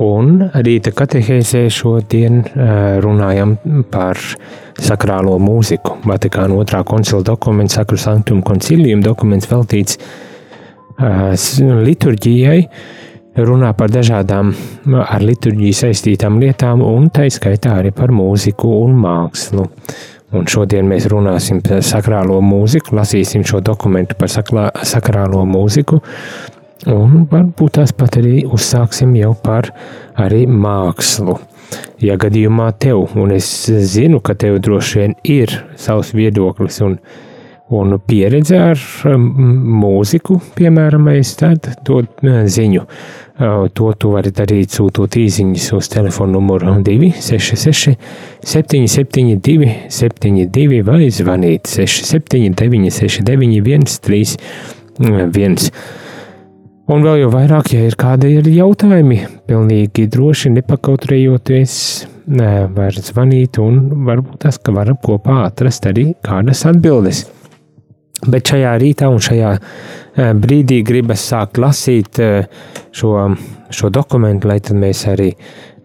Un rīta katehēzē šodien runājam par sakrālo mūziku. Vatikāna otrā koncila dokuments, Sakru Sanktum koncilium dokuments veltīts liturģijai, runā par dažādām ar liturģiju saistītām lietām, un tā skaitā arī par mūziku un mākslu. Un šodien mēs runāsim par sakrālo mūziku, lasīsim šo dokumentu par sakrālo mūziku, un varbūt tās pat arī uzsāksim jau par arī mākslu. Ja gadījumā tev, un es zinu, ka tev droši vien ir savs viedoklis un, un pieredze ar mūziku, piemēram, tad dod ziņu. To tu vari darīt sūtot īsiņas uz telefona numuru 266, 772, 72 vai zvanīt 679, 69, 131. Un vēl jau vairāk, ja ir kādi ir jautājumi, pilnīgi droši nepakautrējoties, var zvanīt un varbūt tas, ka varam kopā atrast arī kādas atbildes. Bet šajā rītā un šajā brīdī gribas sākt lasīt šo, šo dokumentu, lai tad mēs arī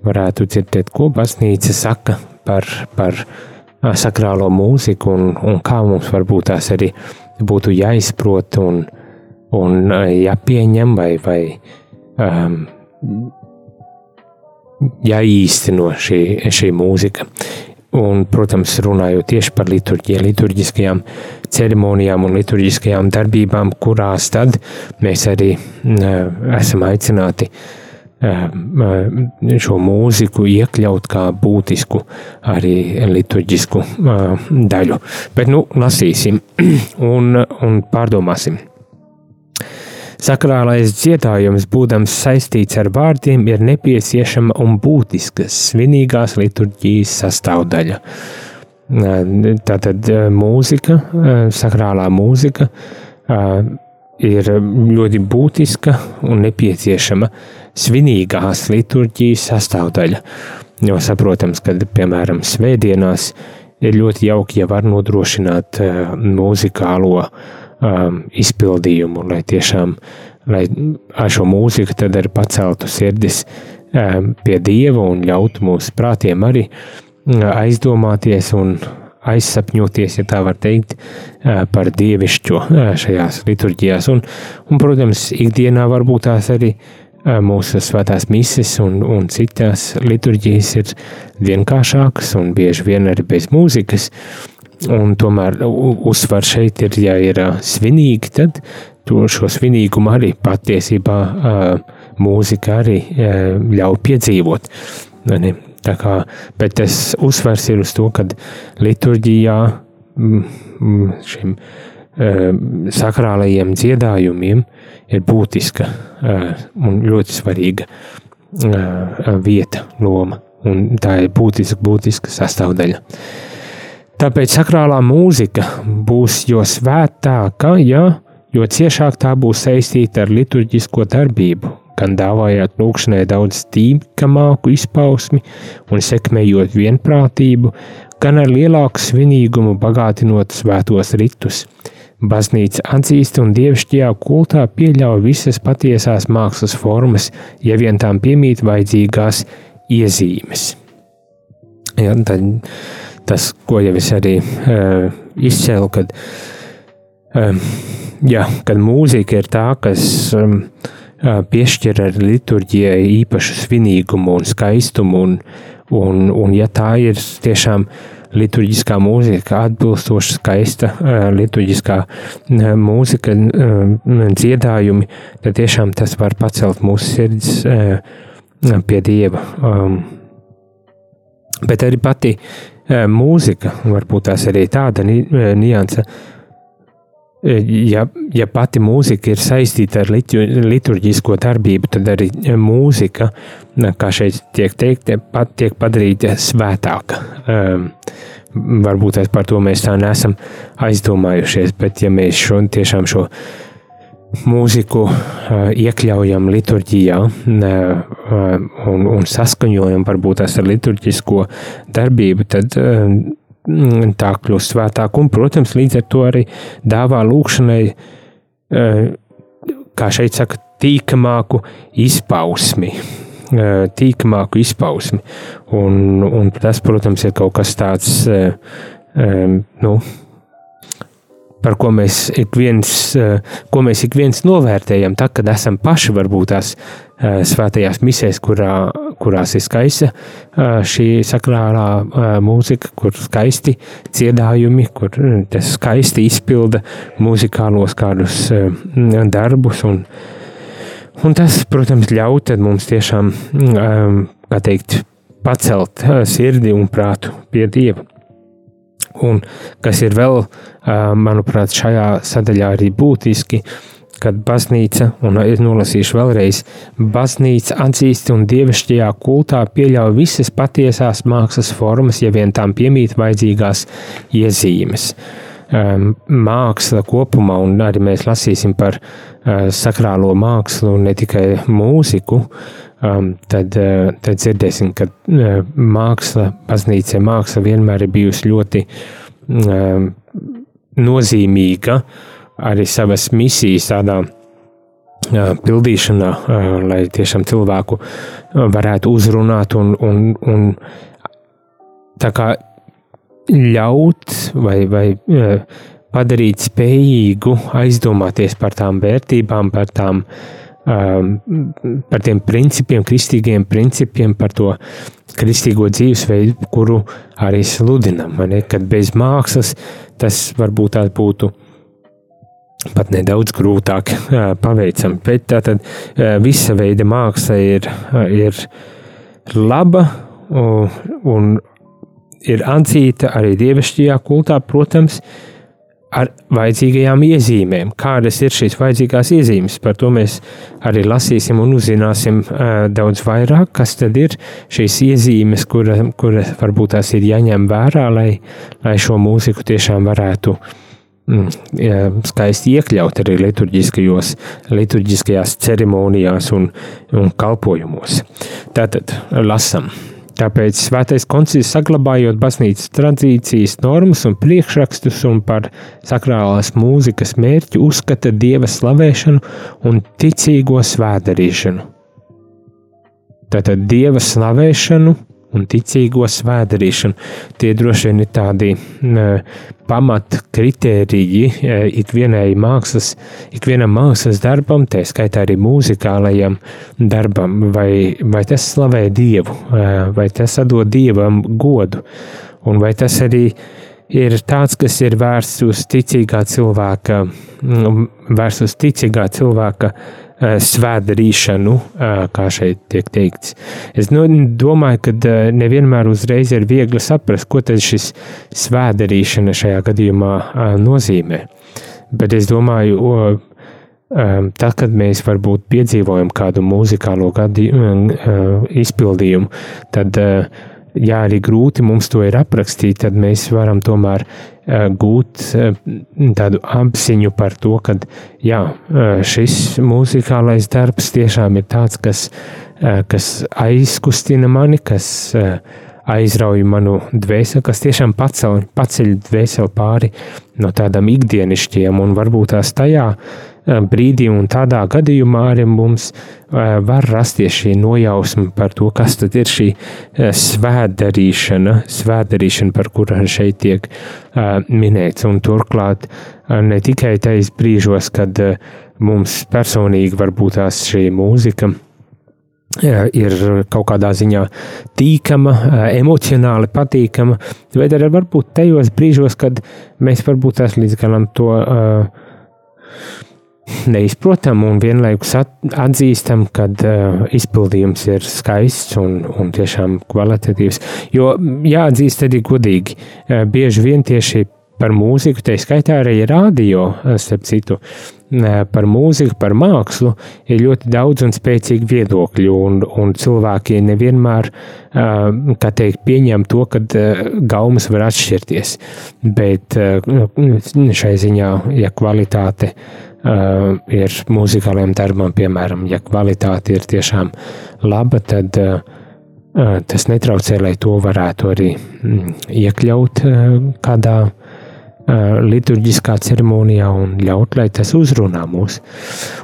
varētu dzirdēt, ko baznīca saka par, par sakrālo mūziku un, un kā mums varbūt tās arī būtu jāizprot un jāizprot un jāpieņem vai, vai um, jāīsteno šī, šī mūzika. Un, protams, runājot tieši par liturģiju, liturģiskajām ceremonijām un liturģiskajām darbībām, kurās tad mēs arī uh, esam aicināti uh, šo mūziku iekļaut kā būtisku arī liturģisku uh, daļu. Bet, nu, lasīsim un, un pārdomāsim. Sakrālais dziedājums, būdams saistīts ar vārdiem, ir nepieciešama un būtiska svinīgās liturģijas sastāvdaļa. Tātad mūzika, sakrālā mūzika ir ļoti būtiska un nepieciešama svinīgās liturģijas sastāvdaļa. Jo saprotams, ka, piemēram, svētdienās ir ļoti jauki, ja var nodrošināt mūzikālo uh, um, izpildījumu, lai tiešām lai ar šo mūziku tad arī paceltu sirdis um, pie Dieva un ļautu mūsu prātiem arī uh, aizdomāties un aizsapņoties, ja tā var teikt, uh, par dievišķo uh, šajās liturģijās. Un, un, protams, ikdienā varbūt tās arī mūsu svētās mises un, un citās liturģijas ir vienkāršākas un bieži vien arī bez mūzikas. Uh, Un tomēr uzsver šeit ir, ja ir svinīgi, tad to šo svinīgumu arī patiesībā mūzika arī ļauj piedzīvot. Tā kā, bet tas uzsvers ir uz to, ka liturģijā šim sakrālajiem dziedājumiem ir būtiska un ļoti svarīga vieta, loma. Un tā ir būtiska, būtiska sastāvdaļa. Tāpēc sakrālā mūzika būs jo svētāka, ja, jo ciešāk tā būs saistīta ar liturģisko darbību, gan dāvājot lūkšanai daudz tīkamāku izpausmi un sekmējot vienprātību, gan ar lielāku svinīgumu bagātinot svētos ritus. Baznīca atzīst un dievišķajā kultā pieļauj visas patiesās mākslas formas, ja vien tām piemīt vajadzīgās iezīmes. Ja, tad, tas, ko jau es arī uh, izcēlu, kad, um, jā, kad mūzika ir tā, kas um, piešķir ar liturģijai īpašu svinīgumu un skaistumu, un, un, un ja tā ir tiešām liturģiskā mūzika, atbilstoša, skaista liturģiskā mūzika, dziedājumi, tad tiešām tas var pacelt mūsu sirds pie Dieva. Bet arī pati mūzika, varbūt tās arī tāda nianse. Ja, ja pati mūzika ir saistīta ar liturģisko darbību, tad arī mūzika, kā šeit tiek teikt, pat tiek padarīta svētāka. Um, varbūt par to mēs tā neesam aizdomājušies, bet ja mēs šo, tiešām šo mūziku iekļaujam liturģijā un, un saskaņojam varbūt tās ar liturģisko darbību, tad tā kļūst svētāk un, protams, līdz ar to arī dāvā lūkšanai, kā šeit saka, tīkamāku izpausmi. Tīkamāku izpausmi. Un, un tas, protams, ir kaut kas tāds, nu, par ko mēs ik viens, eh, ko mēs ik viens novērtējam, tad, kad esam paši varbūt tās eh, svētajās misēs, kurā, kurās ir skaista eh, šī sakrālā mūzika, kur skaisti dziedājumi, kur tas skaisti izpilda muzikālos kādus darbus. Un, un tas, protams, ļauj mums tiešām, kā teikt, pacelt sirdi un prātu pie Dieva. Un kas ir vēl, manuprāt, šajā sadaļā arī būtiski, kad baznīca, un es nolasīšu vēlreiz, baznīca atzīst un dievišķajā kultā pieļauj visas patiesās mākslas formas, ja vien tām piemīt vajadzīgās iezīmes. Māksla kopumā, un arī mēs lasīsim par sakrālo mākslu, ne tikai mūziku, tad, tad dzirdēsim, ka māksla, baznīca māksla vienmēr ir bijusi ļoti nozīmīga arī savas misijas tādā pildīšanā, lai tiešām cilvēku varētu uzrunāt un, un, un tā kā ļaut vai, vai padarīt spējīgu aizdomāties par tām vērtībām, par tām par tiem principiem, kristīgiem principiem, par to kristīgo dzīvesveidu, kuru arī sludinam. Kad bez mākslas tas varbūt tās būtu pat nedaudz grūtāk paveicam. Bet tā tad visa veida māksla ir, ir laba un ir atzīta arī dievišķajā kultā, protams, ar vajadzīgajām iezīmēm. Kādas ir šīs vajadzīgās iezīmes? Par to mēs arī lasīsim un uzzināsim uh, daudz vairāk, kas tad ir šīs iezīmes, kuras kura varbūt tās ir jāņem vērā, lai, lai šo mūziku tiešām varētu mm, skaisti iekļaut arī liturģiskajās ceremonijās un, un kalpojumos. Tātad lasam. Tāpēc Svētais koncils saglabājot baznīcas tradīcijas, normas un priekšrakstus un par sakrālās mūzikas mērķi uzskata dieva slavēšanu un ticīgo svēdarīšanu. Tātad dieva slavēšanu un ticīgo svēdarīšanu. Tie droši vien ir tādi pamat kritēriji e, ikvienai mākslas, ikvienam mākslas darbam, tā skaitā arī mūzikālajam darbam, vai, vai tas slavē Dievu, e, vai tas atdod Dievam godu, un vai tas arī ir tāds, kas ir vērsts uz ticīgā cilvēka, vērsts uz ticīgā cilvēka Eh, svētdarīšanu, eh, kā šeit tiek teikts. Es nu, domāju, ka eh, nevienmēr uzreiz ir viegli saprast, ko tad šis svētdarīšana šajā gadījumā nozīmē. Bet es domāju, tad, kad mēs varbūt piedzīvojam kādu mūzikālo gadījumu, izpildījumu, tad ja arī grūti mums to ir aprakstīt, tad mēs varam tomēr uh, gūt uh, tādu apziņu par to, ka jā, uh, šis mūzikālais darbs tiešām ir tāds, kas, kas aizkustina mani, kas uh, aizrauj manu dvēseli, kas tiešām paceļ, paceļ dvēseli pāri no tādām ikdienišķiem un varbūt tās tajā Eh, brīdī, un tādā gadījumā arī mums eh, var rasties šī nojausma par to, kas tad ir šī eh, svētdarīšana, svētdarīšana, par kuru šeit tiek minēts. Un turklāt ne tikai tais brīžos, kad mums personīgi varbūt tās šī mūzika ir kaut kādā ziņā tīkama, emocionāli patīkama, bet arī varbūt tajos brīžos, kad mēs varbūt tās līdz galam to uh, neizprotam un vienlaikus atzīstam, ka uh, izpildījums ir skaists un, un tiešām kvalitatīvs. Jo jāatzīst arī godīgi, uh, bieži vien tieši par mūziku, tā skaitā arī radio, starp citu, par mūziku, par mākslu, ir ļoti daudz un spēcīgi viedokļi, un, un cilvēki nevienmēr, kā teikt, pieņem to, ka gaumas var atšķirties, bet nu, šai ziņā, ja kvalitāte ir mūzikāliem darbam, piemēram, ja kvalitāte ir tiešām laba, tad tas netraucē, lai to varētu arī mm, iekļaut kādā liturģiskā ceremonijā un ļaut, lai tas uzrunā mūs.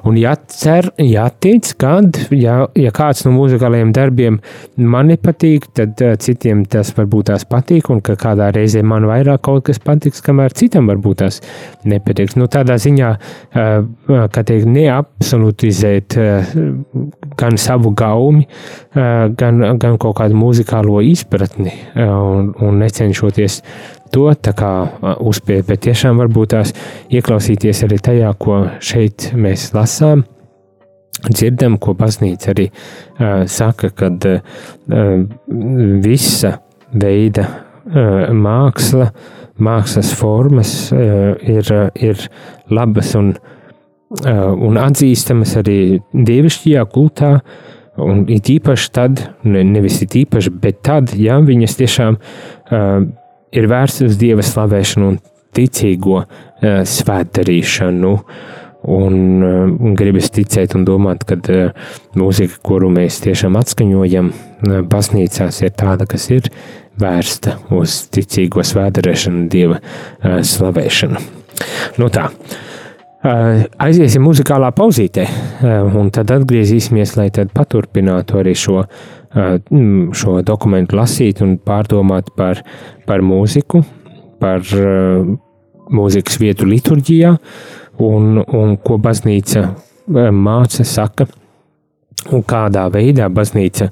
Un jācer, jātic, kad, ja, ja kāds no muzikālajiem darbiem man nepatīk, tad citiem tas varbūt tās patīk, un ka kādā reizē man vairāk kaut kas patiks, kamēr citam varbūt tās nepatiks. Nu, tādā ziņā, kā teikt, neabsolutizēt gan savu gaumi, gan, gan kaut kādu muzikālo izpratni un, un necenšoties to uzspiest, bet tiešām varbūt tās ieklausīties arī tajā, ko šeit mēs lasām. Dzirdam, ko baznīca arī uh, saka, kad uh, visa veida uh, māksla, mākslas formas uh, ir, ir labas un, uh, un atzīstamas arī dievišķajā kultā. Un it īpaši tad, nevis it īpaši, bet tad, ja viņas tiešām uh, ir vērsts uz dieva slavēšanu un ticīgo uh, svētdarīšanu. Un uh, gribas ticēt un domāt, ka uh, mūzika, kuru mēs tiešām atskaņojam baznīcās, ir tāda, kas ir vērsta uz ticīgo svētdarīšanu, dieva slavēšanu. Nu tā. Aiziesim muzikālā pauzītē, un tad atgriezīsimies, lai tad paturpinātu arī šo uh, šo dokumentu lasīt un pārdomāt par, par mūziku, par mūzikas vietu liturģijā un, un ko baznīca māca, saka. Un kādā veidā baznīca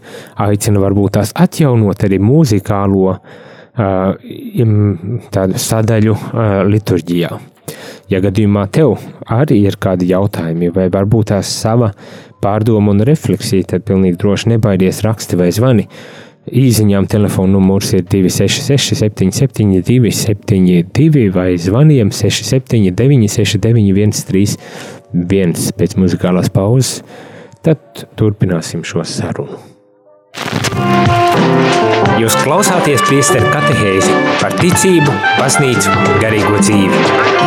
aicina varbūt tās atjaunot arī mūzikālo tādu sadaļu liturģijā. Ja gadījumā tev arī ir kādi jautājumi, vai varbūt tās sava pārdomu un refleksiju, tad pilnīgi droši nebaidies raksti vai zvani. Īziņām telefona numurs ir 266, 77, 272 vai zvaniem 679, 691, 31 pēc muzikālās pauzes. Tad turpināsim šo sarunu. Jūs klausāties priesteru katehēzi par ticību, baznīcu, garīgo dzīvi.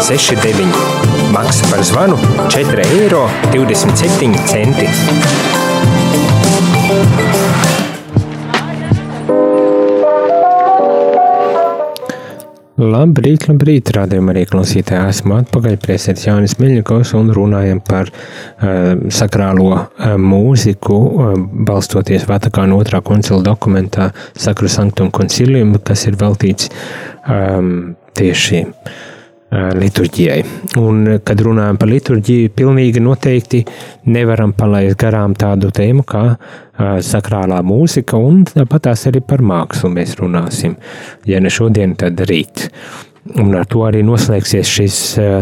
69. Maksa par zvanu 4,27 eiro. Labrīt, labrīt, rādījumā arī klausītāji. Esmu atpakaļ priesēts Jānis Miļņakovs un runājam par uh, sakrālo uh, mūziku, uh, balstoties Vatikāna otrā koncila dokumentā Sakru Sanktum Concilium, kas ir veltīts um, tieši uh, liturģijai. Un, kad runājam par liturģiju, pilnīgi noteikti nevaram palaist garām tādu tēmu kā sakrālā mūzika, un tāpat tās arī par mākslu mēs runāsim. Ja ne šodien, tad rīt. Un ar to arī noslēgsies šis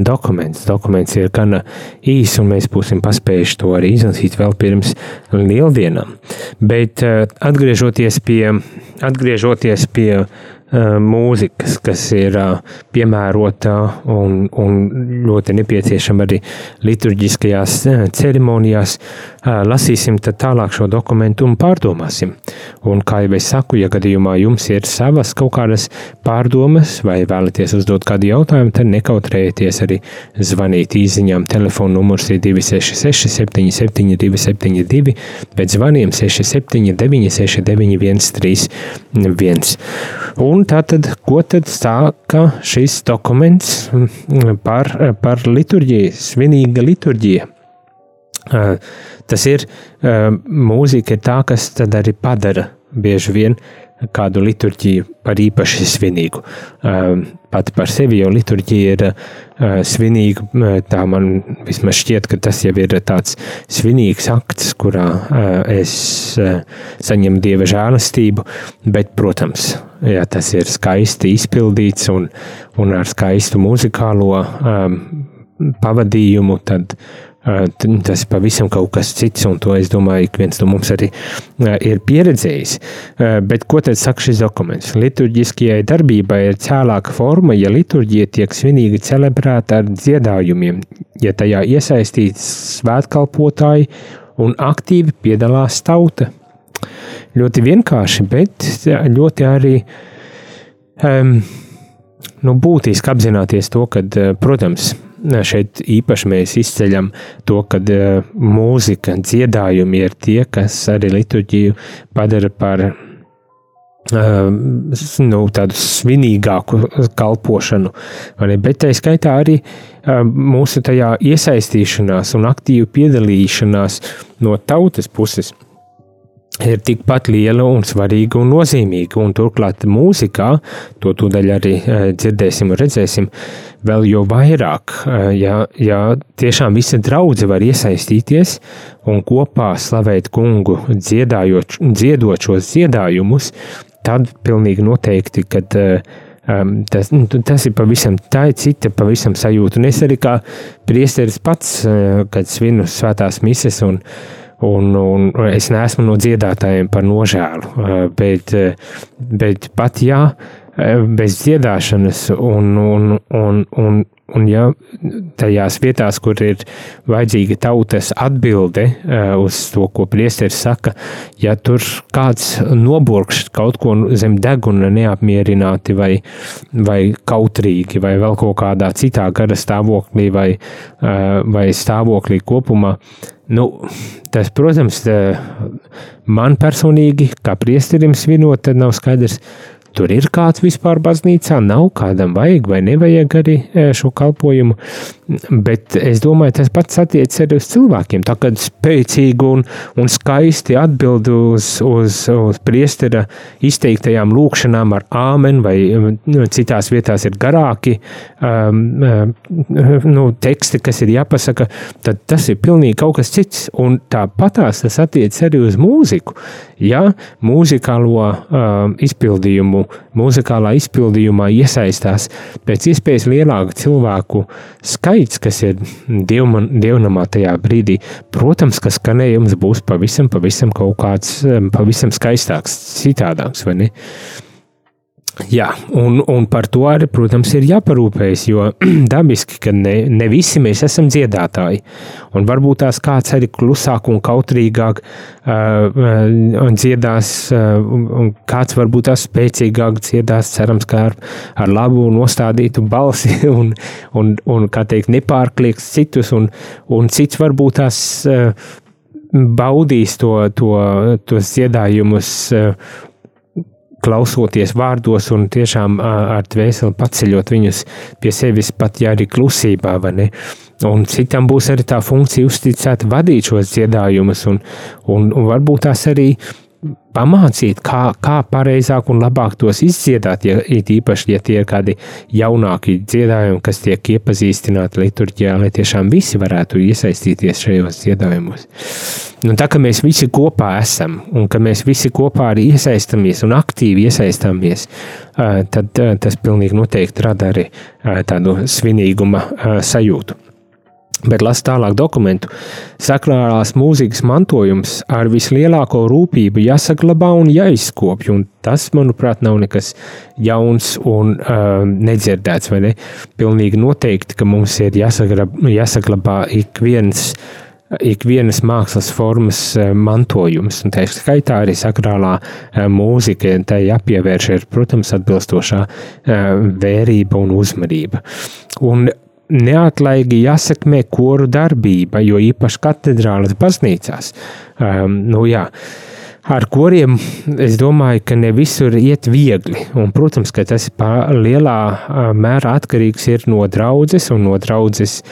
dokuments. Dokuments ir gana īss, un mēs būsim paspējuši to arī izlasīt vēl pirms lieldienām. Bet atgriežoties pie, atgriežoties pie Eh, mūzikas, kas ir eh, piemērota un, un ļoti nepieciešama arī liturģiskajās eh, ceremonijās, lasīsim tālāk šo dokumentu un pārdomāsim. Un, kā jau es saku, ja gadījumā jums ir savas kaut kādas pārdomas vai vēlaties uzdot kādu jautājumu, tad nekautrējieties arī zvanīt īsiņām. Telefona numurs ir 266, 77, 272, bet zvaniem 679, 691, 31. Un tātad, ko tad sāka šis dokuments mm, par, par liturģiju, svinīga liturģija? Tas ir mūzika, ir tā, kas tad arī padara bieži vien kādu liturģiju par īpaši svinīgu. Pati par sevi jau liturģija ir svinīga. Tā man vismaz šķiet, ka tas jau ir tāds svinīgs akts, kurā es saņemu dieva žēlastību, bet, protams, ja tas ir skaisti izpildīts un, un ar skaistu muzikālo pavadījumu, tad Tas ir pavisam kas cits, un to es domāju, ka viens no mums arī ir pieredzējis. Bet ko tad saka šis dokuments? Liturģiskajai darbībai ir cēlāka forma, ja liturģija tiek svinīgi celebrēta ar dziedājumiem, ja tajā iesaistīts svētkalpotāji un aktīvi piedalās tauta. Ļoti vienkārši, bet ļoti arī um, nu, būtiski apzināties to, ka, protams, šeit īpaši mēs izceļam to, ka uh, mūzika, dziedājumi ir tie, kas arī liturģiju padara par uh, nu, tādu svinīgāku kalpošanu. Bet tā skaitā arī uh, mūsu tajā iesaistīšanās un aktīvu piedalīšanās no tautas puses ir tikpat liela un svarīga un nozīmīga. Un turklāt mūzikā, to tūdaļ arī eh, dzirdēsim un redzēsim, vēl jo vairāk, eh, ja, ja tiešām visa draudze var iesaistīties un kopā slavēt kungu, dziedājot, dziedot šos dziedājumus, tad pilnīgi noteikti, kad Um, tas, nu, tas ir pavisam tā, ir cita pavisam sajūta. Un es arī kā priesteris pats, kad svinu svētās mises un uh, Un, un es neesmu no dziedātājiem par nožēlu, bet, bet pat jā, eh, bez dziedāšanas un, un, un, un, un ja tajās vietās, kur ir vajadzīga tautas atbilde uz to, ko priesteris saka, ja tur kāds noburkšs kaut ko zem deguna neapmierināti vai, vai kautrīgi vai vēl kaut kādā citā gara stāvoklī vai, vai stāvoklī kopumā, Nu, tas, protams, man personīgi, kā priesterim svinot, tad nav skaidrs, tur ir kāds vispār baznīcā, nav kādam vajag vai nevajag arī e, šo kalpojumu. Bet es domāju, tas pats attiecas arī uz cilvēkiem. Tā kā spēcīgi un, un skaisti atbild uz, uz, uz priestera izteiktajām lūkšanām ar āmeni, vai nu, citās vietās ir garāki um, nu, teksti, kas ir jāpasaka, tad tas ir pilnīgi kaut kas cits. Un tāpatās tas attiecas arī uz mūziku. Ja mūzikālo um, izpildījumu mūzikālā izpildījumā iesaistās pēc iespējas lielāka cilvēku skaits, kas ir dievman, dievnamā tajā brīdī. Protams, ka skanējums būs pavisam, pavisam kaut kāds pavisam skaistāks, citādāks, vai ne? Jā, un, un par to arī, protams, ir jāparūpējas, jo dabiski, ka ne, ne visi mēs esam dziedātāji. Un varbūt tās kāds arī klusāk un kautrīgāk uh, dziedās, uh, un kāds varbūt tās spēcīgāk dziedās, cerams, kā ar, ar labu nostādītu balsi, un, un, un kā teikt, nepārklieks citus, un, un cits varbūt tās uh, baudīs to, to, tos dziedājumus. Uh, klausoties vārdos un tiešām ar dvēseli paceļot viņus pie sevis, pat ja arī klusībā? Un citam būs arī tā funkcija uzticēta vadīt šos dziedājumus, un, un, un varbūt tās arī pamācīt, kā, kā pareizāk un labāk tos izdziedāt, ja it īpaši, ja tie ir kādi jaunāki dziedājumi, kas tiek iepazīstināti liturģijā, lai tiešām visi varētu iesaistīties šajos dziedājumos. Nu, tā kā mēs visi kopā esam un ka mēs visi kopā arī iesaistamies un aktīvi iesaistāmies, tad tas pilnīgi noteikti rada arī tādu svinīguma sajūtu. Bet las tālāk dokumentu. Sakrālās mūzikas mantojums ar vislielāko rūpību jāsaglabā un jāizkopj, un tas, manuprāt, nav nekas jauns un uh, nedzirdēts, vai ne? Pilnīgi noteikti, ka mums ir jāsaglabā, jāsaglabā ik viens ikvienas mākslas formas mantojums, un tā skaitā arī sakrālā mūzika, tai jāpievērš ir, protams, atbilstošā vērība un uzmanība. Un neatlaigi jāsekmē koru darbība, jo īpaši katedrālas baznīcās. Um, nu, jā, ar kuriem es domāju, ka ne visur iet viegli. Un, protams, ka tas lielā mērā atkarīgs ir no draudzes un no draudzes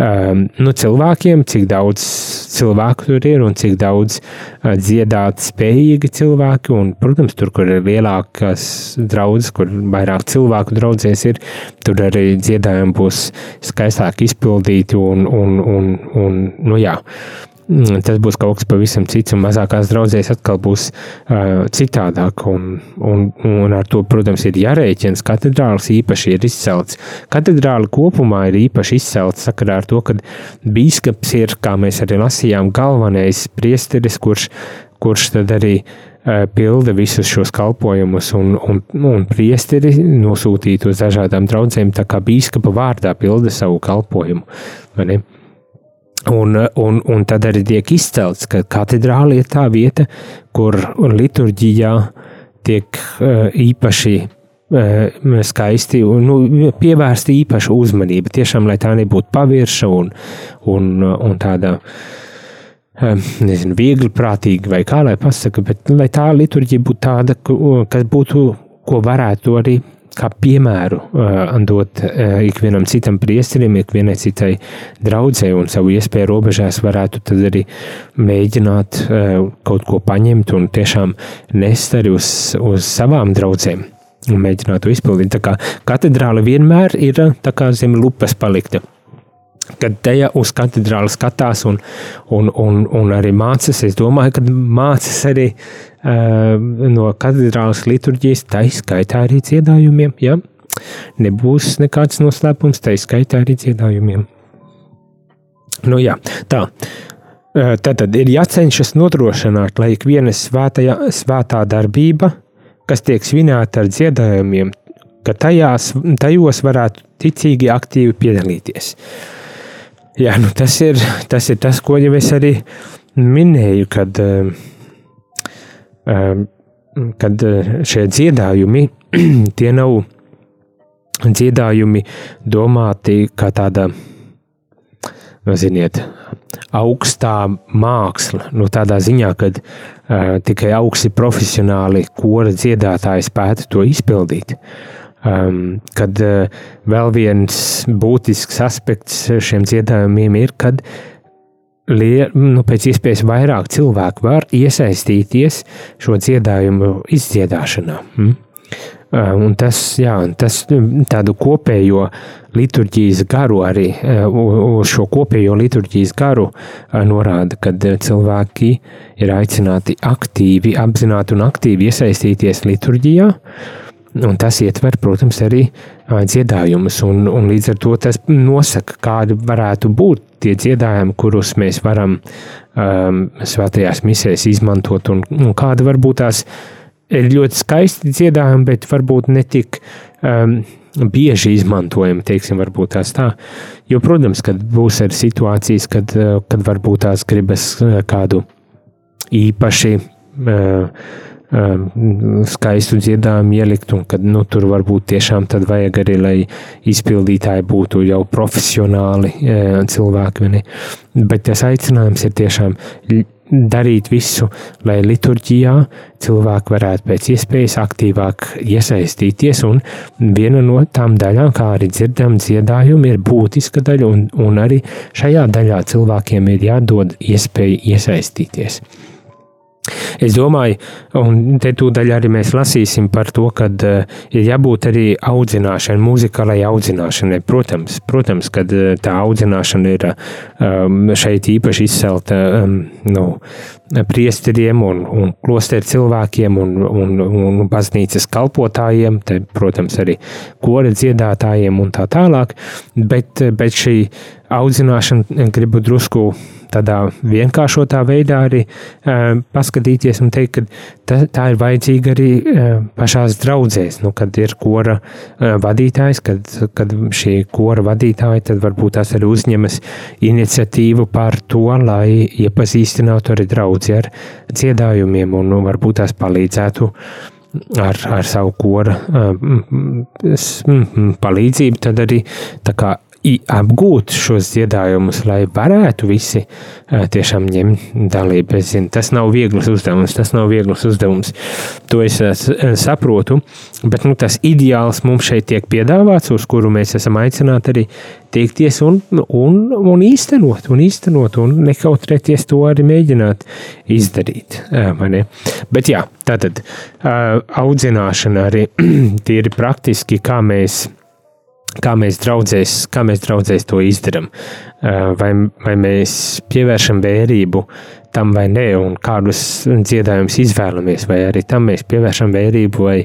um, nu, cilvēkiem, cik daudz cilvēku tur ir un cik daudz uh, dziedāt spējīgi cilvēki. Un, protams, tur, kur ir lielākas draudzes, kur vairāk cilvēku draudzēs ir, tur arī dziedājumi būs skaistāk izpildīti un, un, un, un nu jā. Mm, tas būs kaut kas pavisam cits, un mazākās draudzēs atkal būs uh, citādāk. Un, un, un ar to, protams, ir jārēķina. Katedrālis īpaši ir izcelts. Katedrāli kopumā ir īpaši izcelts sakarā ar to, ka bīskaps ir, kā mēs arī lasījām, galvenais priesteris, kurš, kurš tad arī uh, pilda visus šos kalpojumus, un, un, un priesteri nosūtīt uz dažādām draudzēm, tā kā bīskapa vārdā pilda savu kalpojumu. Un, un, un tad arī tiek izcelts, ka katedrāle ir tā vieta, kur liturģijā tiek uh, īpaši uh, skaisti un nu, pievērsta īpaša uzmanība. Tiešām, lai tā nebūtu pavirša un, un, un tāda. Uh, nezinu, viegli prātīgi, vai kā lai pasaka, bet lai tā liturģija būtu tāda, kas būtu, ko varētu arī kā piemēru dot ikvienam citam priesterim, ikvienai citai draudzē un savu iespēju robežās varētu tad arī mēģināt kaut ko paņemt un tiešām nest arī uz, uz savām draudzēm un mēģināt to izpildīt. Tā kā katedrāle vienmēr ir tā kā zem lupas palikta kad tajā uz katedrāli skatās un, un, un, un arī mācās. Es domāju, ka mācās arī uh, no katedrālas liturģijas, tā izskaitā arī dziedājumiem. Ja? Nebūs nekāds noslēpums, tā izskaitā arī dziedājumiem. Nu, jā, tā. Tad, tad ir jācenšas nodrošināt, lai ik viena svētajā, svētā darbība, kas tiek svinēta ar dziedājumiem, ka tajās, tajos varētu ticīgi aktīvi piedalīties. Uh, Jā, nu tas, ir, tas ir tas, ko jau es arī minēju, kad, kad šie dziedājumi, tie nav dziedājumi domāti kā tāda, nu, ziniet, augstā māksla, nu, tādā ziņā, ka uh, tikai augsti profesionāli kora dziedātāji spētu to izpildīt. Uh, Um, kad uh, vēl viens būtisks aspekts šiem dziedājumiem ir, kad lie, nu, pēc iespējas vairāk cilvēku var iesaistīties šo dziedājumu izdziedāšanā. Mm? Uh, un tas, jā, tas tādu kopējo liturģijas garu arī uh, uz šo kopējo liturģijas garu uh, norāda, kad cilvēki ir aicināti aktīvi, apzināti un aktīvi iesaistīties liturģijā. Uh, Un tas ietver, protams, arī dziedājumus, un, un līdz ar to tas nosaka, kādi varētu būt tie dziedājumi, kurus mēs varam um, svētajās misēs izmantot, un, un kāda varbūt tās ir ļoti skaisti dziedājumi, bet varbūt netik um, bieži izmantojami, teiksim, varbūt tās tā. Jo, protams, kad būs arī situācijas, kad, kad varbūt tās gribas kādu īpaši skaistu dziedājumu ielikt, un kad nu, tur varbūt tiešām tad vajag arī, lai izpildītāji būtu jau profesionāli cilvēki. Ne? Bet tas aicinājums ir tiešām darīt visu, lai liturģijā cilvēki varētu pēc iespējas aktīvāk iesaistīties, un viena no tām daļām, kā arī dzirdam, dziedājumi ir būtiska daļa, un, un arī šajā daļā cilvēkiem ir jādod iespēja iesaistīties. Es domāju, un te tūdaļ arī mēs lasīsim par to, ka uh, ir jābūt arī audzināšanai, muzikālai audzināšanai. Protams, protams ka uh, tā audzināšana ir um, šeit īpaši izcelta nu, priesteriem un, un klosteru cilvēkiem un, un, un baznīcas kalpotājiem, te, protams, arī kora dziedātājiem un tā tālāk, bet, bet šī audzināšana gribu drusku tādā vienkāršotā veidā arī uh, paskatīties un teikt, ka ta, tā ir vajadzīga arī uh, pašās draudzēs, nu, kad ir kora uh, vadītājs, kad, kad šī kora vadītāji tad varbūt tās arī uzņemas iniciatīvu par to, lai iepazīstinātu arī draudzi ar dziedājumiem un nu, varbūt tās palīdzētu ar, ar savu kora palīdzību, tad arī tā kā apgūt šos dziedājumus, lai varētu visi tiešām ņemt dalību. Es zinu, tas nav viegls uzdevums, tas nav viegls uzdevums. To es saprotu, bet nu, tas ideāls mums šeit tiek piedāvāts, uz kuru mēs esam aicināti arī tiekties un, un, un īstenot, un īstenot, un nekautrēties to arī mēģināt izdarīt. Bet jā, tātad audzināšana arī tīri praktiski, kā mēs kā mēs draudzēs, kā mēs draudzēs to izdarām. Vai, vai mēs pievēršam vērību tam vai nē, un kādus dziedājumus izvēlamies, vai arī tam mēs pievēršam vērību, vai,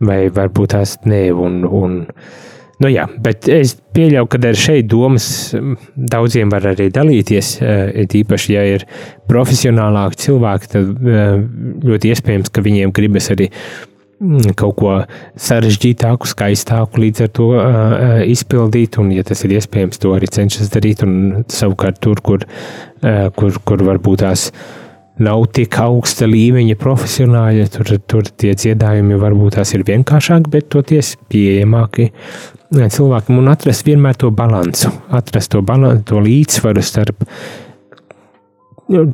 vai varbūt tās nē. Un, un, nu jā, bet es pieļauju, ka ar šeit domas daudziem var arī dalīties. Īpaši, ja ir profesionālāki cilvēki, tad ļoti iespējams, ka viņiem gribas arī kaut ko sarežģītāku, skaistāku līdz ar to uh, izpildīt, un, ja tas ir iespējams, to arī cenšas darīt. Un savukārt tur, kur, uh, kur, kur varbūt tās nav tik augsta līmeņa profesionāļi, tur, tur tie dziedājumi varbūt tās ir vienkāršāki, bet toties pieejamāki cilvēkam un atrast vienmēr to balansu, atrast to, balansu, to līdzsvaru starp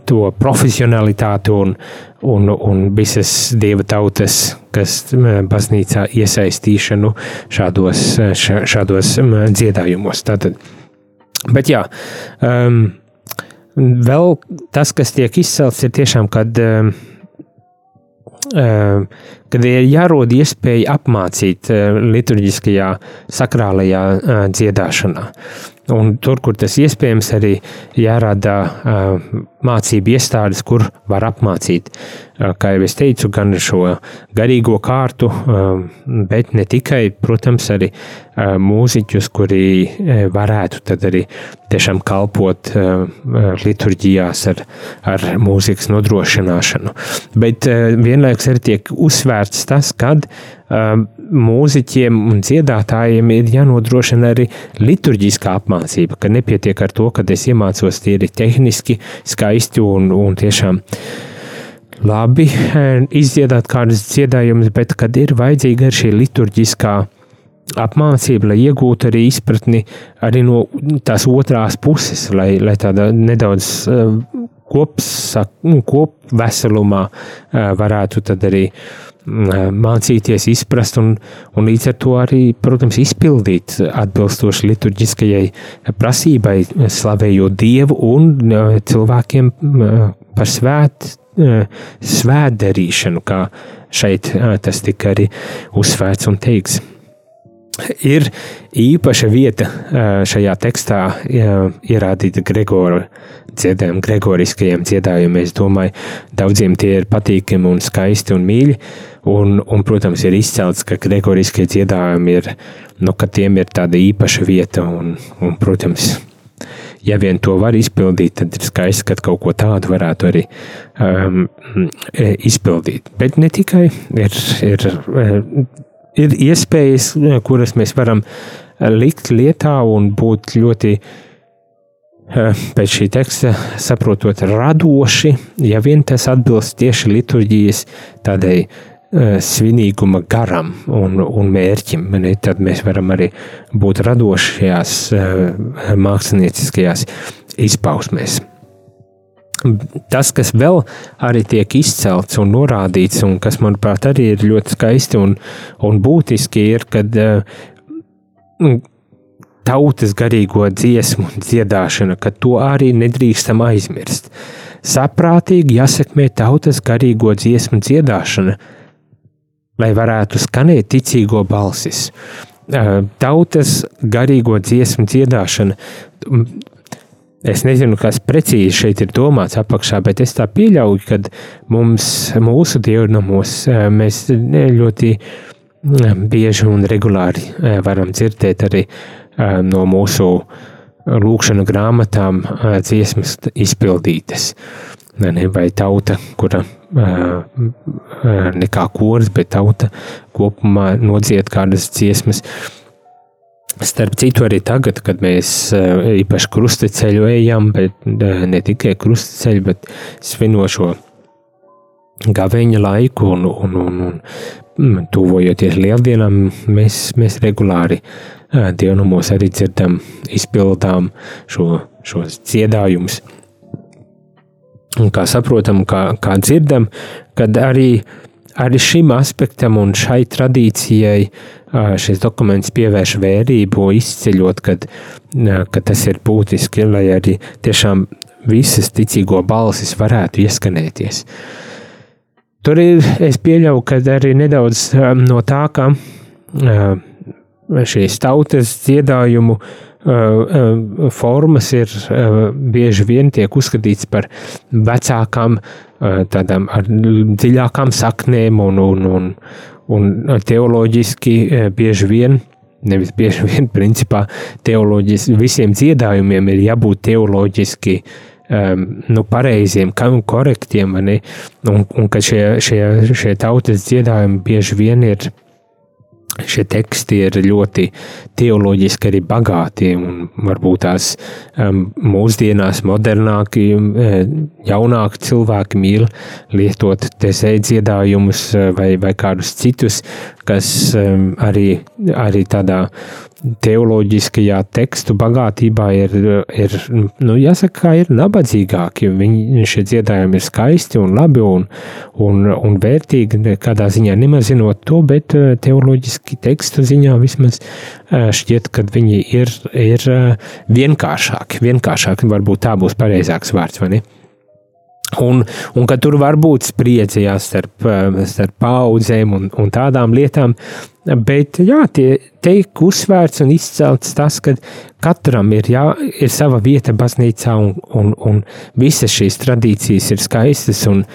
to profesionalitāti un, un, un visas dieva tautas, kas baznīcā iesaistīšanu šādos, šādos dziedājumos. Tātad, bet jā, um, vēl tas, kas tiek izcelts, ir tiešām, kad um, kad ir jārod iespēja apmācīt liturģiskajā, sakrālajā dziedāšanā. Un tur, kur tas iespējams, arī jārada mācību iestādes, kur var apmācīt. Kā jau es teicu, gan šo garīgo kārtu, bet ne tikai, protams, arī mūziķus, kuri varētu tad arī tiešām kalpot liturģijās ar, ar mūzikas nodrošināšanu. Bet vienlaikus arī tiek uzsvērts tas, kad mūziķiem un dziedātājiem ir jānodrošina arī liturģiskā apmācība, ka nepietiek ar to, ka es iemācos tīri tehniski, skaisti un, un tiešām labi izdziedāt kādus dziedājumus, bet kad ir vajadzīga šī liturģiskā apmācība, lai iegūtu arī izpratni arī no tās otrās puses, lai, lai tāda nedaudz kopsak, nu, kopveselumā varētu tad arī uh, mācīties, izprast un, un līdz ar to arī, protams, izpildīt atbilstoši liturģiskajai prasībai, slavējot Dievu un cilvēkiem par svēt, svētdarīšanu, kā šeit tas tika arī uzsvērts un teikts. Ir īpaša vieta šajā tekstā ierādīta Gregora dziedājumiem, gregoriskajiem dziedājumiem. Es domāju, daudziem tie ir patīkami un skaisti un mīļi. Un, un, protams, ir izcelts, ka gregoriskie dziedājumi ir, nu, ka tiem ir tāda īpaša vieta. Un, un, protams, ja vien to var izpildīt, tad ir skaisti, ka kaut ko tādu varētu arī um, izpildīt. Bet ne tikai ir, ir, ir iespējas, kuras mēs varam likt lietā un būt ļoti pēc šī teksta saprotot radoši, ja vien tas atbilst tieši liturģijas tādai Eh, svinīguma garam un, un mērķim. Ne, tad mēs varam arī būt radoši šajās eh, mākslinieckajās izpausmēs. Tas, kas vēl arī tiek izcelts un norādīts, un kas, manuprāt, arī ir ļoti skaisti un, un būtiski, ir, kad uh, tautas garīgo dziesmu dziedāšana, ka to arī nedrīkstam aizmirst. Saprātīgi jāsekmē tautas garīgo dziesmu dziedāšana, lai varētu skanēt ticīgo balsis. Tautas garīgo dziesmu dziedāšana. Es nezinu, kas precīzi šeit ir domāts apakšā, bet es tā pieļauju, ka mums, mūsu dievnamos, mēs ļoti bieži un regulāri varam dzirdēt arī no mūsu lūkšanu grāmatām dziesmas izpildītas. Vai tauta, kura nekā koris, bet tauta kopumā nodzied kādas dziesmas. Starp citu, arī tagad, kad mēs īpaši krustaceļu ejam, bet ne tikai krustaceļu, bet svinošo gaveņa laiku un, un, un, un tuvojoties lieldienām, mēs, mēs regulāri dievnamos arī dzirdam, izpildām šo, šos dziedājumus. Un kā saprotam, kā, kā dzirdam, kad arī, arī šim aspektam un šai tradīcijai šis dokuments pievērš vērību, izceļot, kad, ka tas ir būtiski, lai arī tiešām visas ticīgo balsis varētu ieskanēties. Tur ir, es pieļauju, ka arī nedaudz no tā, ka šīs tautas dziedājumu uh, formas ir bieži vien tiek uzskatīts par vecākām, tādām ar dziļākām saknēm un, un, un, un teoloģiski bieži vien. Nevis bieži vien, principā, teoloģiski visiem dziedājumiem ir jābūt teoloģiski um, nu, pareiziem, korektiem, un, un ka šie, šie, šie tautas dziedājumi bieži vien ir šie teksti ir ļoti teoloģiski arī bagāti un varbūt tās um, mūsdienās modernāki, jaunāki cilvēki mīl lietot tezēju dziedājumus vai, vai kādus citus, kas um, arī, arī tādā teoloģiskajā tekstu bagātībā ir, ir nu, jāsaka, ir nabadzīgāki. Viņi, šie dziedājumi ir skaisti un labi un, un, un vērtīgi, kādā ziņā nemazinot to, bet teoloģiski tekstu ziņā vismaz šķiet, ka viņi ir, ir vienkāršāki. Vienkāršāki varbūt tā būs pareizāks vārds, vai ne? Un, un ka tur var būt spriedze jā, starp, starp paudzēm un, un tādām lietām, bet jā, tie tiek uzsvērts un izcelts tas, ka katram ir, jā, ir sava vieta baznīcā un, un, un visas šīs tradīcijas ir skaistas un,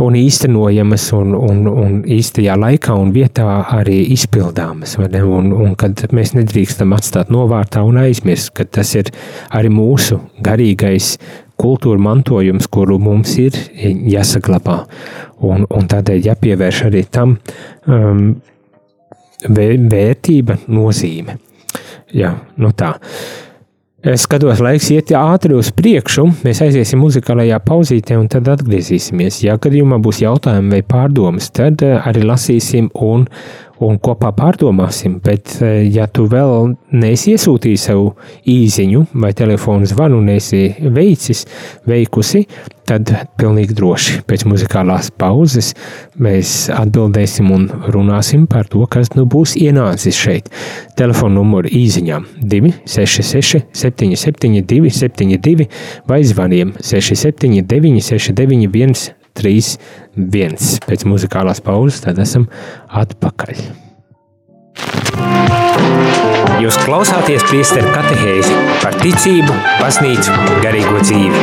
un īstenojamas un, un, un īstajā laikā un vietā arī izpildāmas. Un, un kad mēs nedrīkstam atstāt novārtā un aizmirst, ka tas ir arī mūsu garīgais kultūra mantojums, kuru mums ir jāsaglabā. Un, un tādēļ jāpievērš arī tam um, vērtība, nozīme. Jā, nu tā. Es skatos, laiks iet ātri uz priekšu. Mēs aiziesim muzikālajā pauzītē, un tad atgriezīsimies. Ja gadījumā būs jautājumi vai pārdomas, tad eh, arī lasīsim un, un kopā pārdomāsim. Bet, eh, ja tu vēl neesi iesūtījis savu īsiņu vai telefonu zvanu, neesi veicis, veikusi, tad pilnīgi droši pēc muzikālās pauzes mēs atbildēsim un runāsim par to, kas nu būs ienācis šeit. Telefona numuru īsiņām 266, 772, 72 vai zvaniem 679, 691, 3, 1. Pēc muzikālās pauzes tad esam atpakaļ. Jūs klausāties priesteru katehēzi par ticību, baznīcu, garīgo dzīvi.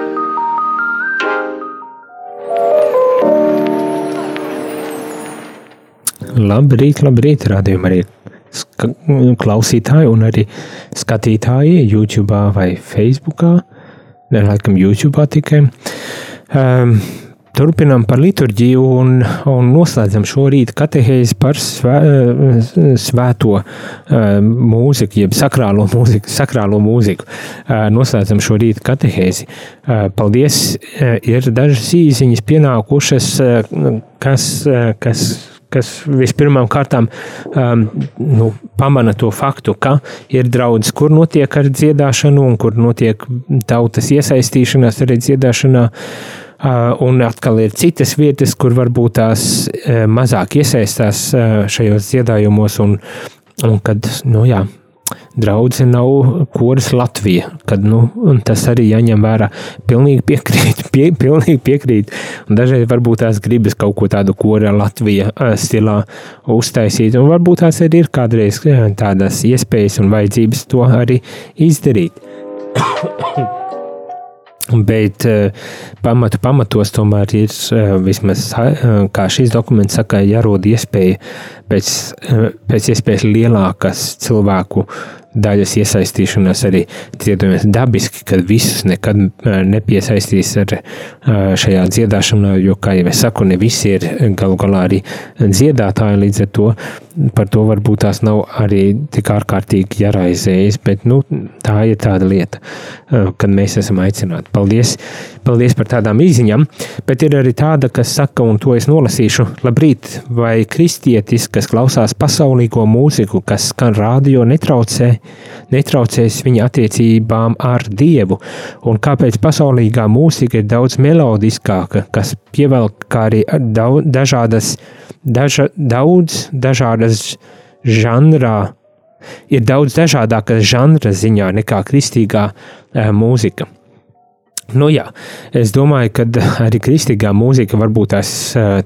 Labrīt, labrīt, rādījumā arī klausītāji un arī skatītāji YouTube vai Facebook. Laikam YouTube tikai. Um, Turpinām par liturģiju un, un noslēdzam šorīt katehēzi par svē, svēto uh, mūziku, jeb sakrālo mūziku. Sakrālo mūziku. Uh, noslēdzam šorīt katehēzi. Uh, paldies! Ir dažas īziņas pienākušas, kas, kas kas vispirmām kārtām um, nu, pamana to faktu, ka ir draudzes, kur notiek ar dziedāšanu un kur notiek tautas iesaistīšanās arī dziedāšanā. Uh, un atkal ir citas vietas, kur varbūt tās uh, mazāk iesaistās uh, šajos dziedājumos, un, un kad, nu jā, draudzene nav koris Latvija, kad, nu, tas arī jāņem vērā. Pilnīgi piekrīt, pie, pilnīgi piekrīt, un dažreiz varbūt tās gribas kaut ko tādu kora Latvija stilā uztaisīt, un varbūt tās arī ir kādreiz tādas iespējas un vajadzības to arī izdarīt. Bet uh, pamatu pamatos tomēr ir uh, vismaz, uh, kā šīs dokuments saka, jārod iespēja pēc, pēc iespējas lielākas cilvēku daļas iesaistīšanās arī dziedājumies dabiski, kad visus nekad nepiesaistīs ar šajā dziedāšanā, jo, kā jau es saku, ne visi ir galu galā arī dziedātāji, līdz ar to par to varbūt tās nav arī tik ārkārtīgi jāraizējas, bet nu, tā ir tāda lieta, kad mēs esam aicināti. Paldies, paldies par tādām izziņām, bet ir arī tāda, kas saka, un to es nolasīšu, labrīt, vai kristietis, kas klausās pasaulīgo mūziku, kas skan rādio, netraucē, netraucēs viņa attiecībām ar Dievu, un kāpēc pasaulīgā mūzika ir daudz melodiskāka, kas pievelk kā arī daudz, dažādas, daža, daudz dažādas žanrā, ir daudz dažādākas žanra ziņā nekā kristīgā e, mūzika. Nu, jā, es domāju, ka arī kristīgā mūzika varbūt tas,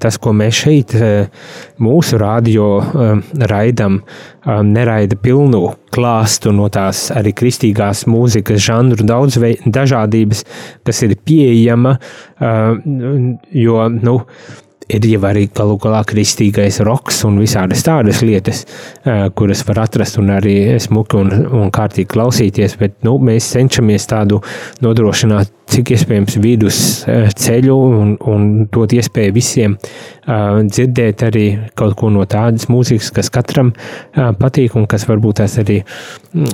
tas ko mēs šeit, mūsu radio raidam, neraida pilnu klāstu no tās arī kristīgās mūzikas žanru daudz dažādības, kas ir pieejama, jo, nu, ir jau arī galu galā kristīgais roks un visādas tādas lietas, kuras var atrast un arī smuki un, un kārtīgi klausīties, bet nu, mēs cenšamies tādu nodrošināt cik iespējams vidus ceļu un, un dot iespēju visiem uh, dzirdēt arī kaut ko no tādas mūzikas, kas katram uh, patīk un kas varbūt tās arī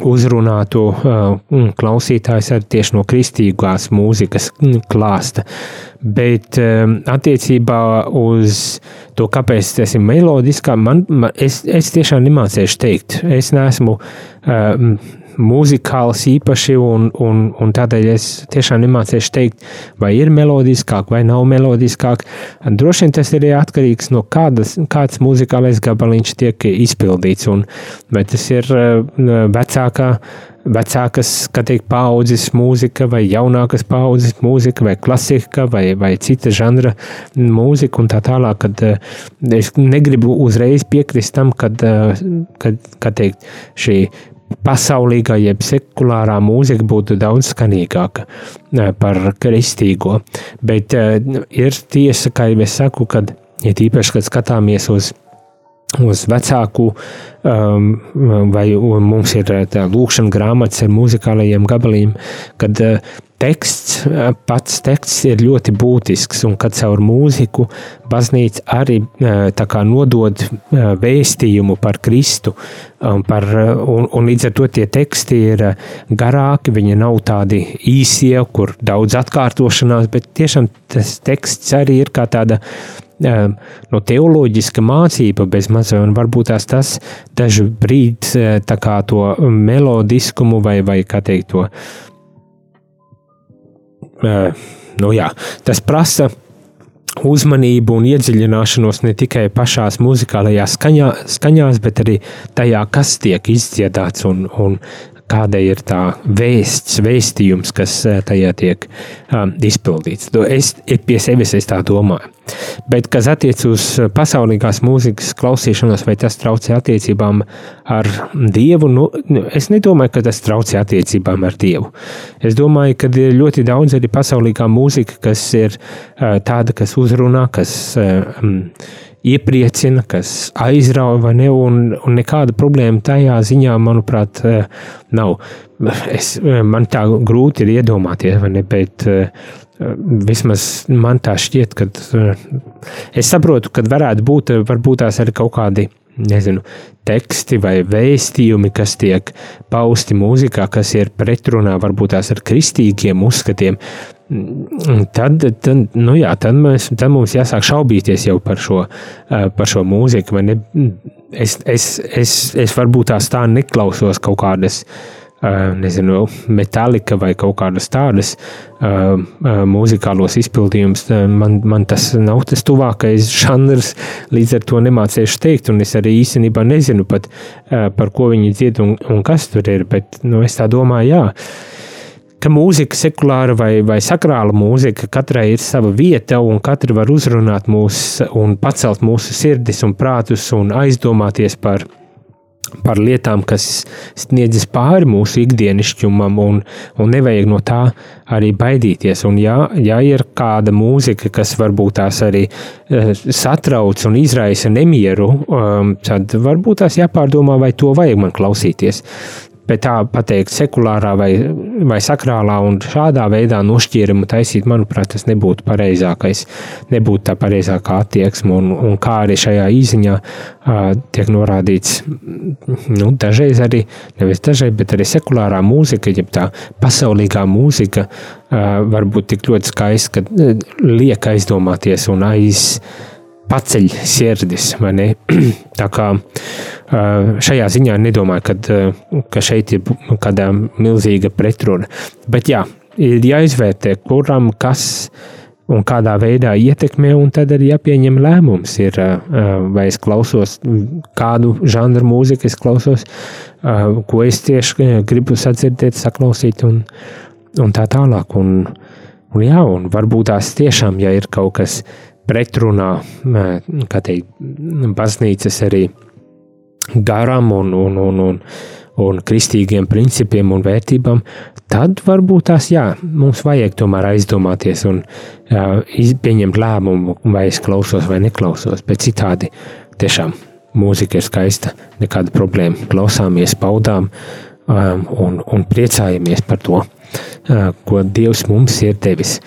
uzrunātu uh, klausītājs ar tieši no kristīgās mūzikas klāsta. Bet attiecībā uz to, kāpēc tas ir melodiskā, man, man, es, es tiešām nemācīšu teikt. Es neesmu mūzikāls īpaši, un, un, un tādēļ es tiešām nemācīšu teikt, vai ir melodiskāk vai nav melodiskāk. Droši vien tas ir atkarīgs no kādas, kāds mūzikālais gabaliņš tiek izpildīts, un vai tas ir uh, vecākā vecākas teikt, paudzes mūzika, vai jaunākas paudzes mūzika, vai klasika, vai, vai cita žanra mūzika, un tā tālāk. Kad, uh, es negribu uzreiz piekrist tam, kad, uh, kad, kad teikt, šī pasaulīgā, jeb sekulārā mūzika būtu daudz skanīgāka eh, par kristīgo. Bet uh, ir tiesa, kā jau es saku, kad, ja tīpaši, kad skatāmies uz uz vecāku, um, vai mums ir tā lūkšana grāmatas ar muzikālajiem gabaliem, kad uh, teksts, pats teksts ir ļoti būtisks, un kad caur mūziku baznīca arī tā kā nodod vēstījumu par Kristu, par, un, un līdz ar to tie teksti ir garāki, viņi nav tādi īsie, kur daudz atkārtošanās, bet tiešām tas teksts arī ir kā tāda no teoloģiska mācība bez mazā, un varbūt tās tas dažu brīdi tā kā to melodiskumu vai, vai kā teikt to nu jā, tas prasa uzmanību un iedziļināšanos ne tikai pašās muzikālajās skaņā, skaņās, bet arī tajā, kas tiek izdziedāts un, un kāda ir tā vēsts, vēstījums, kas tajā tiek um, izpildīts. Es pie sevis es tā domāju. Bet, kas attiecas uz pasaulīgās mūzikas klausīšanos, vai tas traucē attiecībām ar Dievu, nu, nu, es nedomāju, ka tas traucē attiecībām ar Dievu. Es domāju, ka ir ļoti daudz arī pasaulīgā mūzika, kas ir tāda, kas uzrunā, kas um, iepriecina, kas aizrauja, vai ne? Un, un nekāda problēma tajā ziņā, manuprāt, nav. Es, man tā grūti ir iedomāties, vai ne? Bet, Vismaz man tā šķiet, ka es saprotu, ka varētu būt varbūt tās arī kaut kādi nezinu, teksti vai vēstījumi, kas tiek pausti mūzikā, kas ir pretrunā varbūt tās ar kristīgiem uzskatiem, tad, tad, nu jā, tad, mēs, tad mums jāsāk šaubīties jau par šo, par šo mūziku. Es, es, es, es varbūt tās tā neklausos kaut kādas uh, nezinu, metālika vai kaut kādas tādas uh, uh, muzikālos izpildījumus. Man, man tas nav tas tuvākais žanrs, līdz ar to nemācīšu teikt, un es arī īstenībā nezinu pat, uh, par ko viņi dzied un, un kas tur ir, bet nu, es tā domāju, jā. Ka mūzika, sekulāra vai, vai sakrāla mūzika, katrai ir sava vieta, un katra var uzrunāt mūs un pacelt mūsu sirdis un prātus un aizdomāties par par lietām, kas sniedzas pāri mūsu ikdienišķumam, un, un nevajag no tā arī baidīties. Un, ja, ja ir kāda mūzika, kas varbūt tās arī uh, satrauc un izraisa nemieru, um, tad varbūt tās jāpārdomā, vai to vajag man klausīties bet tā pateikt, sekulārā vai, vai sakrālā un šādā veidā nošķīrumu taisīt, manuprāt, tas nebūtu pareizākais, nebūtu tā pareizākā attieksme. Un, un kā arī šajā īziņā uh, tiek norādīts, nu, dažreiz arī, nevis dažreiz, bet arī sekulārā mūzika, jeb tā pasaulīgā mūzika, uh, var būt tik ļoti skaista, ka liek aizdomāties un aiz paceļ sirdis. Tā kā šajā ziņā nedomāju, kad, ka šeit ir kāda milzīga pretruna. Bet jā, ir jāizvērtē, kuram kas un kādā veidā ietekmē, un tad arī jāpieņem lēmums. Ir, vai es klausos kādu žanru mūziku, es klausos, ko es tieši gribu sadzirdēt, saklausīt, un, un tā tālāk. Un, un, jā, un varbūt tās tiešām, ja ir kaut kas pretrunā, kā teikt, baznīcas arī garam un, un, un, un, un kristīgiem principiem un vērtībām, tad varbūt tās jā, mums vajag tomēr aizdomāties un jā, pieņemt lēmumu, vai es klausos vai neklausos. Bet citādi tiešām mūzika ir skaista, nekāda problēma. Klausāmies, paudām um, un, un priecājamies par to, uh, ko Dievs mums ir devis.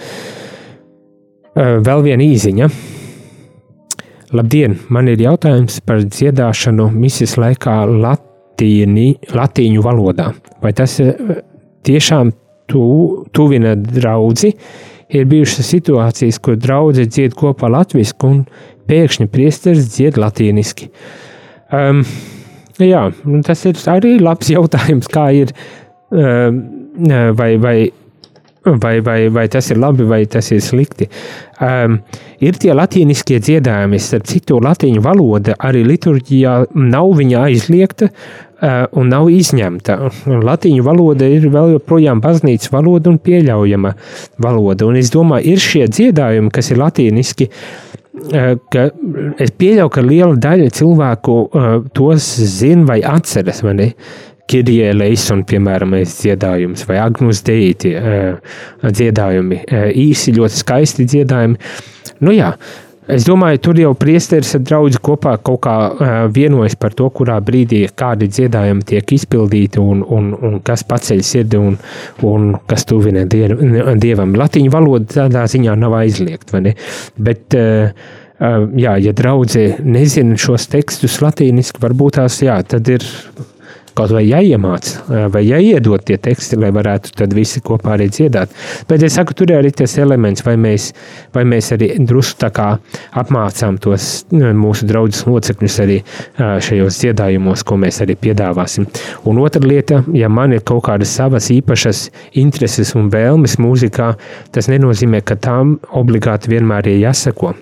Uh, vēl viena īziņa Labdien, man ir jautājums par dziedāšanu misijas laikā latīni, latīņu valodā. Vai tas eh, tiešām tu, tuvina draudzi? Ir bijušas situācijas, kur draugi dzied kopā latviešu un pēkšņi priesteris dzied latīniski. Um, jā, tas ir arī labs jautājums, kā ir. Um, vai, vai vai, vai, vai tas ir labi, vai tas ir slikti. Um, ir tie latīniskie dziedājumi, starp citu, latīņu valoda arī liturģijā nav viņa aizliegta uh, un nav izņemta. Latīņu valoda ir vēl joprojām baznīcas valoda un pieļaujama valoda. Un es domāju, ir šie dziedājumi, kas ir latīniski. Uh, ka es pieļauju, ka liela daļa cilvēku uh, tos zina vai atceras. Vai ne? Kirjē Leisona, piemēram, dziedājums vai Agnus Deiti dziedājumi, īsi ļoti skaisti dziedājumi. Nu jā, Es domāju, tur jau priesteris ar draugu kopā kaut kā uh, vienojas par to, kurā brīdī kādi dziedājumi tiek izpildīti un, un, un kas paceļ sirdi un, un kas tuvina diev, dievam. Latīņu valoda tādā ziņā nav aizliegta, vai ne? Bet, uh, uh, jā, ja draudzē nezina šos tekstus latīniski, varbūt tās, jā, tad ir kaut vai jāiemāc, vai jāiedod tie teksti, lai varētu tad visi kopā arī dziedāt. Bet es saku, tur ir arī tas elements, vai mēs, vai mēs arī drusku tā kā apmācām tos mūsu draugus locekļus arī šajos dziedājumos, ko mēs arī piedāvāsim. Un otra lieta, ja man ir kaut kādas savas īpašas intereses un vēlmes mūzikā, tas nenozīmē, ka tām obligāti vienmēr ir jāseko.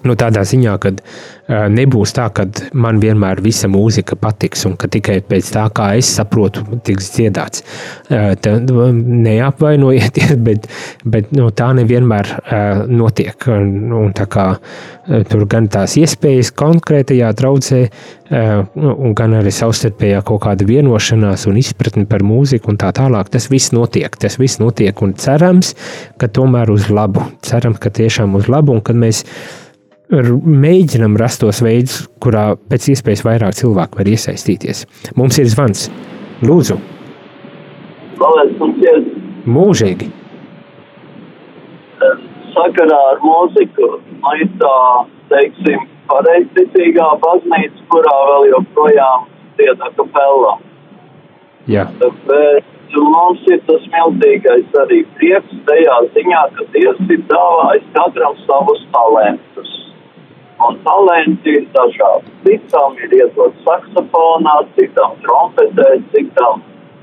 Nu, tādā ziņā, ka uh, nebūs tā, ka man vienmēr visa mūzika patiks un ka tikai pēc tā, kā es saprotu, tiks dziedāts. Uh, tad neapvainojieties, bet, bet nu, tā nevienmēr uh, notiek. Un, un tā kā uh, tur gan tās iespējas konkrētajā traucē, uh, gan arī savstarpējā kaut kāda vienošanās un izpratne par mūziku un tā tālāk, tas viss notiek. Tas viss notiek un cerams, ka tomēr uz labu. Cerams, ka tiešām uz labu un kad mēs mēģinam rast tos veidus, kurā pēc iespējas vairāk cilvēku var iesaistīties. Mums ir zvans. Lūdzu, mūžīgi. Sakarā ar mūziku ir tā, teiksim, pareizticīgā baznīca, kurā vēl joprojām dziedā kapelā. Jā. Bet mums ir tas milzīgais arī prieks tajā ziņā, ka Dievs ir dāvājis katram savus talantus Un talenti ir dažādi. Citam ir iedot saksofonā, citam trompetē, citam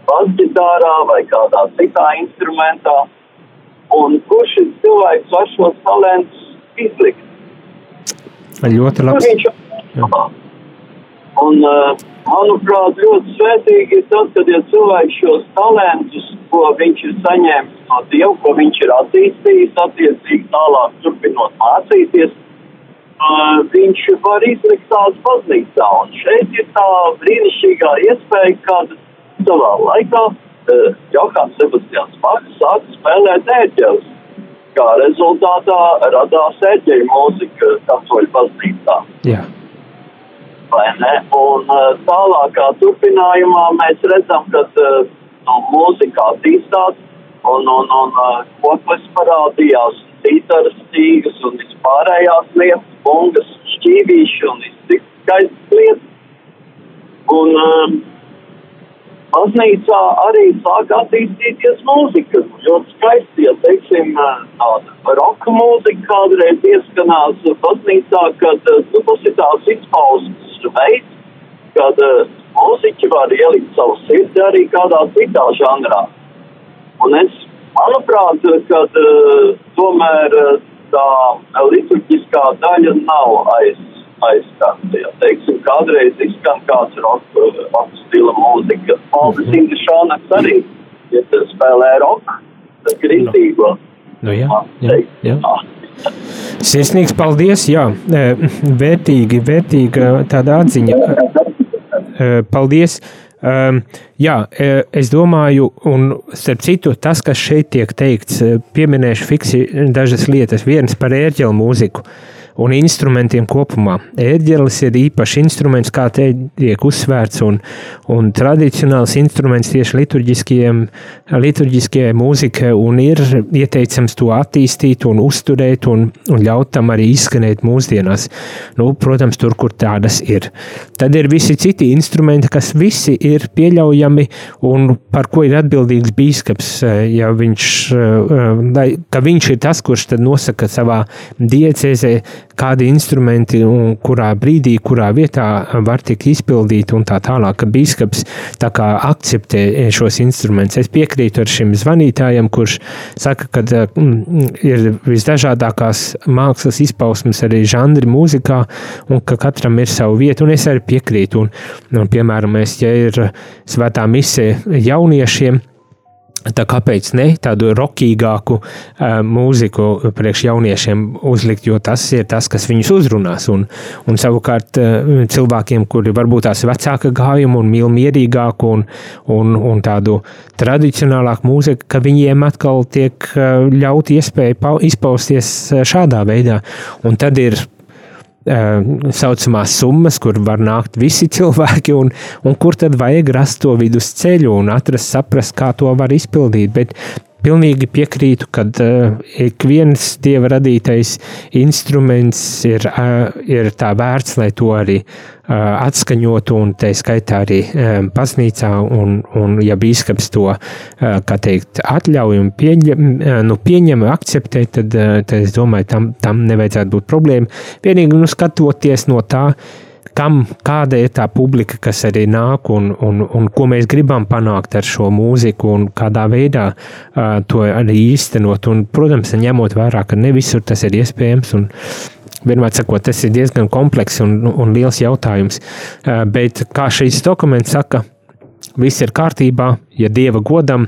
basģitārā vai kādā citā instrumentā. Un kurš šis cilvēks var šos talantus izlikt? Ļoti labi. Un, uh, manuprāt, ļoti svētīgi ir tas, kad ja cilvēks šos talantus, ko viņš ir saņēmis no Dieva, ko viņš ir attīstījis, attiecīgi tālāk turpinot mācīties, uh, viņš var izlikt tādu baznīcā. Un šeit ir tā brīnišķīgā iespēja, kad savā laikā uh, Johans Sebastians Maks sāka spēlēt ēģeles. Kā rezultātā radās ēģeļu mūzika katoļu baznīcā. Jā. Vai ne? Un uh, tālākā turpinājumā mēs redzam, ka uh, no mūzika attīstās un, un, un uh, koklis parādījās cītaras stīgas un vispārējās lietas, bungas, šķīvīši un cik skaistas lietas. Un um, baznīcā arī sāk attīstīties mūzika. Ļoti skaisti, ja teiksim, uh, tāda roka mūzika kādreiz ieskanās baznīcā, kad uh, nu, tas ir tās izpausmes veids, kad uh, mūziķi var ielikt savu sirdi arī kādā citā žanrā. Un es Manuprāt, kad uh, tomēr uh, tā liturģiskā daļa nav aiz, aizstāta. Ja teiksim, kādreiz izskan kāds roka rock stila mūzika. Maldis mm. Indišānaks arī ja spēlē roka, tad kristīgo. Nu, jā, jā, jā. Sirsnīgs paldies, jā, vērtīgi, vērtīga tāda atziņa. Paldies! Um, jā, e, es domāju, un starp citu, tas, kas šeit tiek teikts, e, pieminēšu fiksi dažas lietas. Viens par ērģeļu mūziku. Uh, un instrumentiem kopumā. Ērģelis ir īpašs instruments, kā te tiek uzsvērts, un, un tradicionāls instruments tieši liturģiskajai mūzikai, un ir ieteicams to attīstīt un uzturēt un, un ļaut tam arī izskanēt mūsdienās. Nu, protams, tur, kur tādas ir. Tad ir visi citi instrumenti, kas visi ir pieļaujami un par ko ir atbildīgs bīskaps, ja viņš, ka viņš ir tas, kurš tad nosaka savā diecēzē, kādi instrumenti un kurā brīdī, kurā vietā var tikt izpildīti un tā tālāk, ka bīskaps tā kā akceptē šos instrumentus. Es piekrītu ar šim zvanītājam, kurš saka, ka mm, ir visdažādākās mākslas izpausmes arī žanri mūzikā un ka katram ir savu vietu, un es arī piekrītu. Un, un, piemēram, mēs, ja ir svētā misē jauniešiem, Tā kāpēc ne tādu rokīgāku uh, mūziku priekš jauniešiem uzlikt, jo tas ir tas, kas viņus uzrunās. Un, un savukārt uh, cilvēkiem, kuri varbūt tās vecāka gājuma un mīl mierīgāku un, un, un tādu tradicionālāku mūziku, ka viņiem atkal tiek uh, ļaut iespēja izpausties šādā veidā. Un tad ir saucamās summas, kur var nākt visi cilvēki, un, un kur tad vajag rast to vidusceļu un atrast, saprast, kā to var izpildīt. Bet pilnīgi piekrītu, ka uh, ik viens dieva radītais instruments ir, uh, ir tā vērts, lai to arī uh, atskaņotu, un tā skaitā arī um, baznīcā, un, un ja bīskaps to, uh, teikt, atļauj un pieņem, uh, nu, pieņem, akceptē, tad, uh, tad es domāju, tam, tam nevajadzētu būt problēma. Vienīgi, nu, skatoties no tā, uh, kam, kāda ir tā publika, kas arī nāk un, un, un ko mēs gribam panākt ar šo mūziku un kādā veidā uh, to arī īstenot. Un, protams, ņemot vērā, ka ne visur tas ir iespējams. Un, Vienmēr sakot, tas ir diezgan komplekss un, un liels jautājums. Uh, bet kā šīs dokuments saka, viss ir kārtībā, ja dieva godam,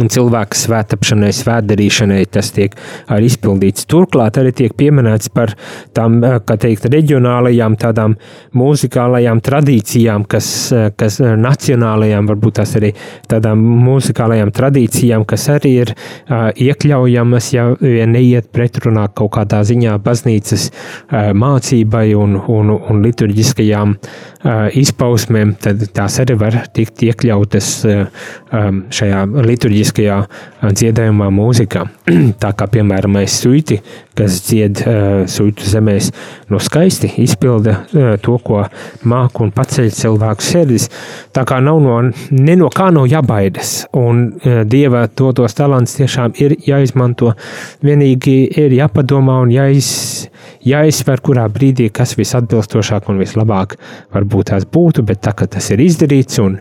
un cilvēka svētāpšanai, svētdarīšanai tas tiek arī izpildīts. Turklāt arī tiek pieminēts par tām, eh, kā teikt, reģionālajām tādām mūzikālajām tradīcijām, kas, eh, kas eh, nacionālajām, varbūt tās arī tādām mūzikālajām tradīcijām, kas arī ir uh, iekļaujamas, ja vien neiet pretrunā kaut kādā ziņā baznīcas uh, mācībai un, un, un liturģiskajām uh, izpausmēm, tad tās arī var tikt iekļautas uh, um, šajā liturģiskajā liturģiskajā dziedājumā mūzikā. Tā kā, piemēram, mēs suiti, kas dzied uh, suitu zemēs, no skaisti izpilda uh, to, ko māk un paceļ cilvēku sirdis. Tā kā nav no, ne no kā nav jābaidas, un uh, Dieva dotos talants tiešām ir jāizmanto, vienīgi ir jāpadomā un jāiz, jāizsver, kurā brīdī kas visatbilstošāk un vislabāk varbūt tās būtu, bet tā, ka tas ir izdarīts un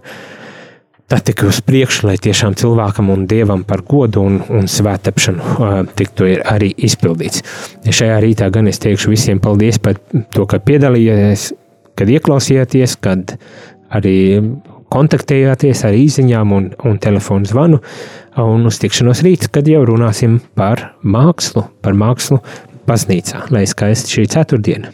tad tik uz priekšu, lai tiešām cilvēkam un dievam par godu un, un svētāpšanu uh, tiktu arī izpildīts. Šajā rītā gan es teikšu visiem paldies par to, ka piedalījāties, kad ieklausījāties, kad arī kontaktējāties ar īsiņām un, un telefonu zvanu, un uz tikšanos rīt, kad jau runāsim par mākslu, par mākslu baznīcā, lai skaisti šī ceturtdiena.